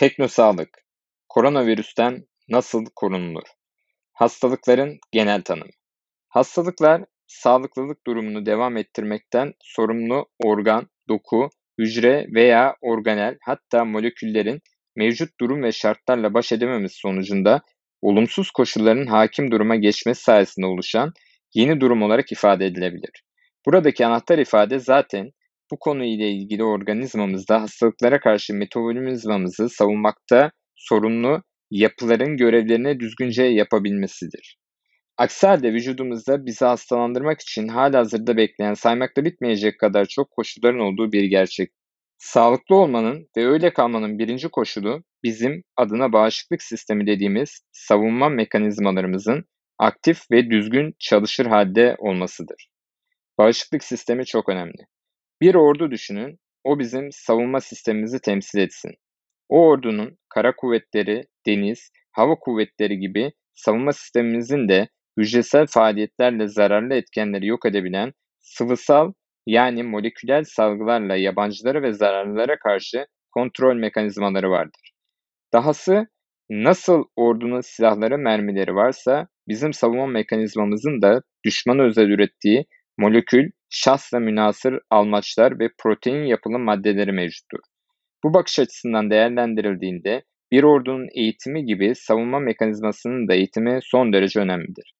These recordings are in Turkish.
Teknosağlık Koronavirüsten nasıl korunulur? Hastalıkların genel tanımı. Hastalıklar, sağlıklılık durumunu devam ettirmekten sorumlu organ, doku, hücre veya organel hatta moleküllerin mevcut durum ve şartlarla baş edememesi sonucunda olumsuz koşulların hakim duruma geçmesi sayesinde oluşan yeni durum olarak ifade edilebilir. Buradaki anahtar ifade zaten bu konuyla ilgili organizmamızda hastalıklara karşı metabolizmamızı savunmakta sorunlu yapıların görevlerini düzgünce yapabilmesidir. Aksi halde vücudumuzda bizi hastalandırmak için halihazırda bekleyen saymakla bitmeyecek kadar çok koşulların olduğu bir gerçek. Sağlıklı olmanın ve öyle kalmanın birinci koşulu bizim adına bağışıklık sistemi dediğimiz savunma mekanizmalarımızın aktif ve düzgün çalışır halde olmasıdır. Bağışıklık sistemi çok önemli. Bir ordu düşünün, o bizim savunma sistemimizi temsil etsin. O ordunun kara kuvvetleri, deniz, hava kuvvetleri gibi savunma sistemimizin de hücresel faaliyetlerle zararlı etkenleri yok edebilen sıvısal yani moleküler salgılarla yabancılara ve zararlılara karşı kontrol mekanizmaları vardır. Dahası nasıl ordunun silahları, mermileri varsa bizim savunma mekanizmamızın da düşmana özel ürettiği molekül, şahsla münasır almaçlar ve protein yapılı maddeleri mevcuttur. Bu bakış açısından değerlendirildiğinde bir ordunun eğitimi gibi savunma mekanizmasının da eğitimi son derece önemlidir.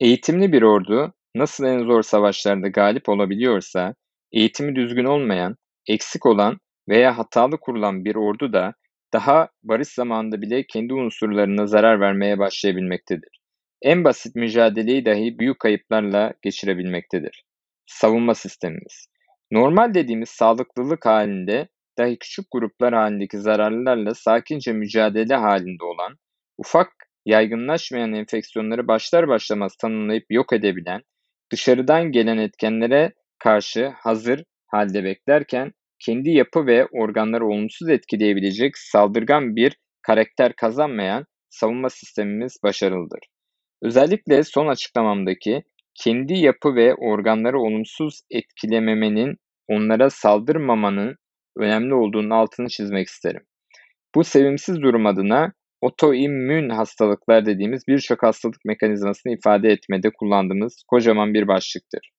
Eğitimli bir ordu nasıl en zor savaşlarda galip olabiliyorsa, eğitimi düzgün olmayan, eksik olan veya hatalı kurulan bir ordu da daha barış zamanında bile kendi unsurlarına zarar vermeye başlayabilmektedir. En basit mücadeleyi dahi büyük kayıplarla geçirebilmektedir. Savunma sistemimiz. Normal dediğimiz sağlıklılık halinde dahi küçük gruplar halindeki zararlılarla sakince mücadele halinde olan, ufak yaygınlaşmayan enfeksiyonları başlar başlamaz tanımlayıp yok edebilen, dışarıdan gelen etkenlere karşı hazır halde beklerken kendi yapı ve organları olumsuz etkileyebilecek saldırgan bir karakter kazanmayan savunma sistemimiz başarılıdır. Özellikle son açıklamamdaki kendi yapı ve organları olumsuz etkilememenin, onlara saldırmamanın önemli olduğunun altını çizmek isterim. Bu sevimsiz durum adına otoimmün hastalıklar dediğimiz birçok hastalık mekanizmasını ifade etmede kullandığımız kocaman bir başlıktır.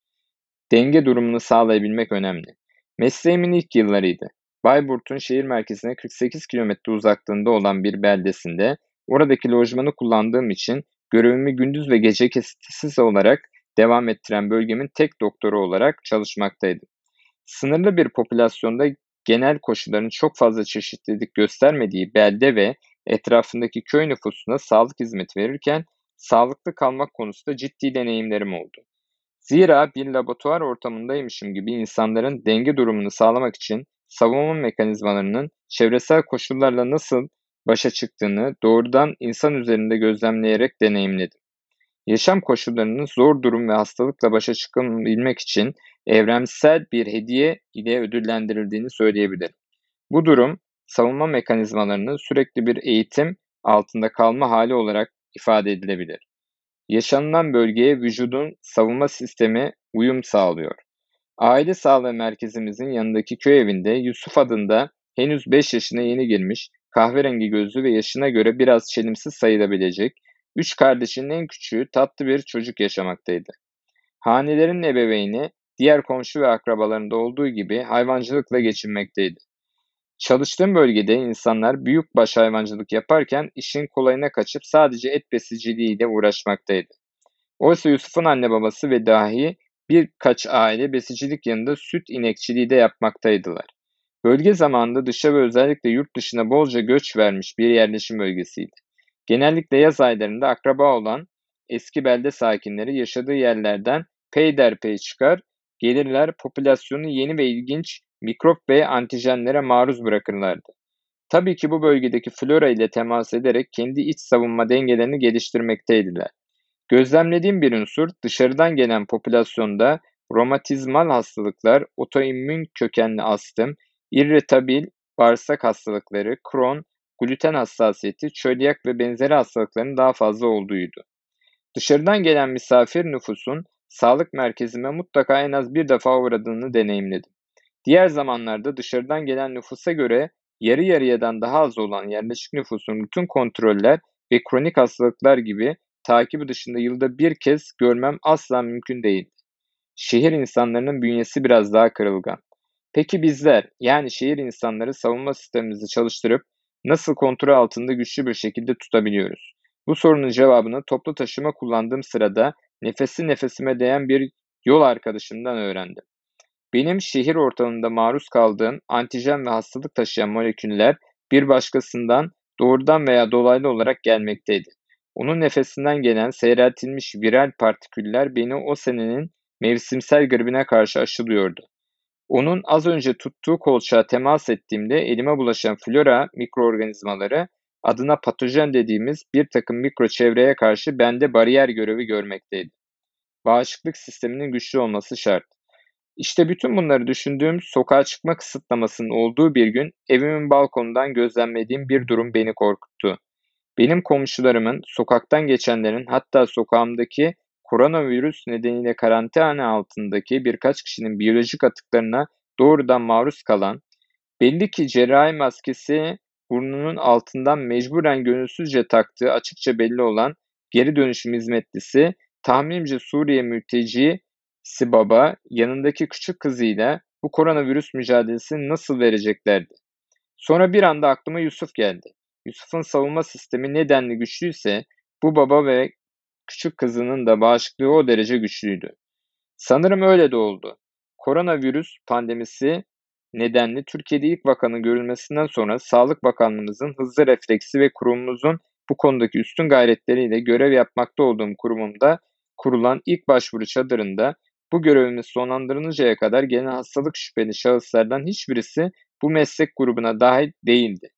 Denge durumunu sağlayabilmek önemli. Mesleğimin ilk yıllarıydı. Bayburt'un şehir merkezine 48 kilometre uzaklığında olan bir beldesinde oradaki lojmanı kullandığım için görevimi gündüz ve gece kesintisiz olarak devam ettiren bölgemin tek doktoru olarak çalışmaktaydım. Sınırlı bir popülasyonda genel koşulların çok fazla çeşitlilik göstermediği belde ve etrafındaki köy nüfusuna sağlık hizmeti verirken sağlıklı kalmak konusunda ciddi deneyimlerim oldu. Zira bir laboratuvar ortamındaymışım gibi insanların denge durumunu sağlamak için savunma mekanizmalarının çevresel koşullarla nasıl başa çıktığını doğrudan insan üzerinde gözlemleyerek deneyimledim. Yaşam koşullarının zor durum ve hastalıkla başa çıkabilmek için evrensel bir hediye ile ödüllendirildiğini söyleyebilirim. Bu durum savunma mekanizmalarının sürekli bir eğitim altında kalma hali olarak ifade edilebilir. Yaşanılan bölgeye vücudun savunma sistemi uyum sağlıyor. Aile sağlığı merkezimizin yanındaki köy evinde Yusuf adında henüz 5 yaşına yeni girmiş, kahverengi gözlü ve yaşına göre biraz çelimsiz sayılabilecek, üç kardeşinin en küçüğü tatlı bir çocuk yaşamaktaydı. Hanelerin ebeveyni diğer komşu ve akrabalarında olduğu gibi hayvancılıkla geçinmekteydi. Çalıştığım bölgede insanlar büyükbaş hayvancılık yaparken işin kolayına kaçıp sadece et besiciliğiyle uğraşmaktaydı. Oysa Yusuf'un anne babası ve dahi birkaç aile besicilik yanında süt inekçiliği de yapmaktaydılar. Bölge zamanında dışa ve özellikle yurt dışına bolca göç vermiş bir yerleşim bölgesiydi. Genellikle yaz aylarında akraba olan eski belde sakinleri yaşadığı yerlerden peyderpey çıkar, gelirler popülasyonu yeni ve ilginç mikrop ve antijenlere maruz bırakırlardı. Tabii ki bu bölgedeki flora ile temas ederek kendi iç savunma dengelerini geliştirmekteydiler. Gözlemlediğim bir unsur dışarıdan gelen popülasyonda romatizmal hastalıklar, otoimmün kökenli astım, irritabil bağırsak hastalıkları, Crohn, gluten hassasiyeti, çölyak ve benzeri hastalıkların daha fazla olduğuydu. Dışarıdan gelen misafir nüfusun sağlık merkezime mutlaka en az bir defa uğradığını deneyimledim. Diğer zamanlarda dışarıdan gelen nüfusa göre yarı yarıyadan daha az olan yerleşik nüfusun bütün kontroller ve kronik hastalıklar gibi takibi dışında yılda bir kez görmem asla mümkün değil. Şehir insanlarının bünyesi biraz daha kırılgan. Peki bizler, yani şehir insanları savunma sistemimizi çalıştırıp nasıl kontrol altında güçlü bir şekilde tutabiliyoruz? Bu sorunun cevabını toplu taşıma kullandığım sırada nefesi nefesime değen bir yol arkadaşımdan öğrendim. Benim şehir ortamında maruz kaldığım antijen ve hastalık taşıyan moleküller bir başkasından doğrudan veya dolaylı olarak gelmekteydi. Onun nefesinden gelen seyreltilmiş viral partiküller beni o senenin mevsimsel gribine karşı aşılıyordu. Onun az önce tuttuğu kolçağa temas ettiğimde elime bulaşan flora mikroorganizmaları adına patojen dediğimiz bir takım mikro çevreye karşı bende bariyer görevi görmekteydi. Bağışıklık sisteminin güçlü olması şart. İşte bütün bunları düşündüğüm sokağa çıkma kısıtlamasının olduğu bir gün evimin balkonundan gözlemlediğim bir durum beni korkuttu. Benim komşularımın, sokaktan geçenlerin hatta sokağımdaki koronavirüs nedeniyle karantina altındaki birkaç kişinin biyolojik atıklarına doğrudan maruz kalan, belli ki cerrahi maskesi burnunun altından mecburen gönülsüzce taktığı açıkça belli olan geri dönüşüm hizmetlisi, tahminimce Suriye mültecisi baba yanındaki küçük kızıyla bu koronavirüs mücadelesini nasıl vereceklerdi? Sonra bir anda aklıma Yusuf geldi. Yusuf'un savunma sistemi nedenli güçlüyse bu baba ve küçük kızının da bağışıklığı o derece güçlüydü. Sanırım öyle de oldu. Koronavirüs pandemisi nedenli Türkiye'de ilk vakanın görülmesinden sonra Sağlık Bakanlığımızın hızlı refleksi ve kurumumuzun bu konudaki üstün gayretleriyle görev yapmakta olduğum kurumumda kurulan ilk başvuru çadırında bu görevimiz sonlandırılıncaya kadar gelen hastalık şüpheli şahıslardan hiçbirisi bu meslek grubuna dahil değildi.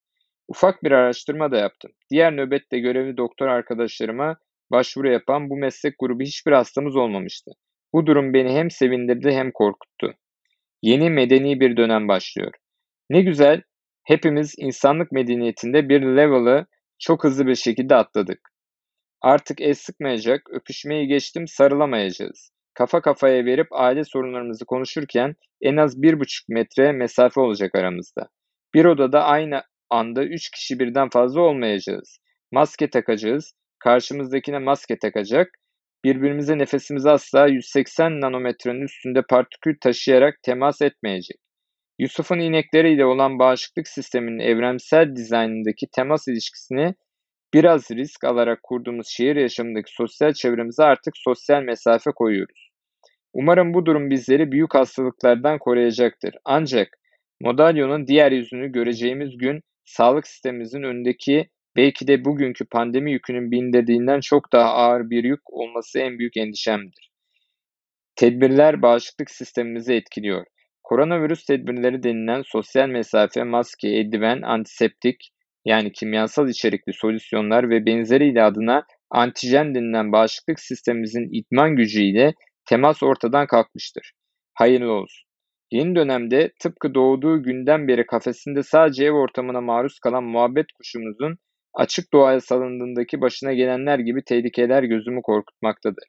Ufak bir araştırma da yaptım. Diğer nöbette görevli doktor arkadaşlarıma başvuru yapan bu meslek grubu hiçbir hastamız olmamıştı. Bu durum beni hem sevindirdi hem korkuttu. Yeni medeni bir dönem başlıyor. Ne güzel, hepimiz insanlık medeniyetinde bir level'ı çok hızlı bir şekilde atladık. Artık el sıkmayacak, öpüşmeyi geçtim sarılamayacağız. Kafa kafaya verip aile sorunlarımızı konuşurken en az bir buçuk metre mesafe olacak aramızda. Bir odada aynı anda üç kişi birden fazla olmayacağız. Maske takacağız, karşımızdakine maske takacak, birbirimize nefesimizi asla 180 nanometrenin üstünde partikül taşıyarak temas etmeyecek. Yusuf'un inekleriyle olan bağışıklık sisteminin evrensel dizaynındaki temas ilişkisini biraz risk alarak kurduğumuz şehir yaşamındaki sosyal çevremize artık sosyal mesafe koyuyoruz. Umarım bu durum bizleri büyük hastalıklardan koruyacaktır. Ancak Modalyon'un diğer yüzünü göreceğimiz gün sağlık sistemimizin önündeki belki de bugünkü pandemi yükünün bindirdiğinden çok daha ağır bir yük olması en büyük endişemdir. Tedbirler bağışıklık sistemimizi etkiliyor. Koronavirüs tedbirleri denilen sosyal mesafe, maske, eldiven, antiseptik yani kimyasal içerikli solüsyonlar ve benzeriyle adına antijen denilen bağışıklık sistemimizin itman gücüyle temas ortadan kalkmıştır. Hayırlı olsun. Yeni dönemde tıpkı doğduğu günden beri kafesinde sadece ev ortamına maruz kalan muhabbet kuşumuzun açık doğaya salındığındaki başına gelenler gibi tehlikeler gözümü korkutmaktadır.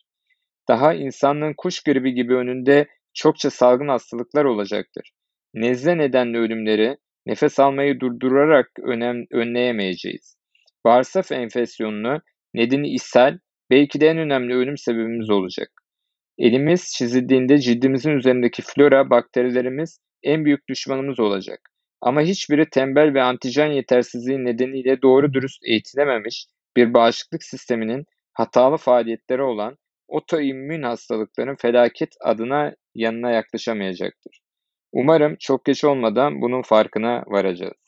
Daha insanlığın kuş gribi gibi önünde çokça salgın hastalıklar olacaktır. Nezle nedenli ölümleri nefes almayı durdurarak önem, önleyemeyeceğiz. Bağırsak enfeksiyonunu nedeni ishal belki de en önemli ölüm sebebimiz olacak. Elimiz çizildiğinde cildimizin üzerindeki flora bakterilerimiz en büyük düşmanımız olacak. Ama hiçbiri tembel ve antijen yetersizliği nedeniyle doğru dürüst eğitilememiş bir bağışıklık sisteminin hatalı faaliyetleri olan otoimmün hastalıkların felaket adına yanına yaklaşamayacaktır. Umarım çok geç olmadan bunun farkına varacağız.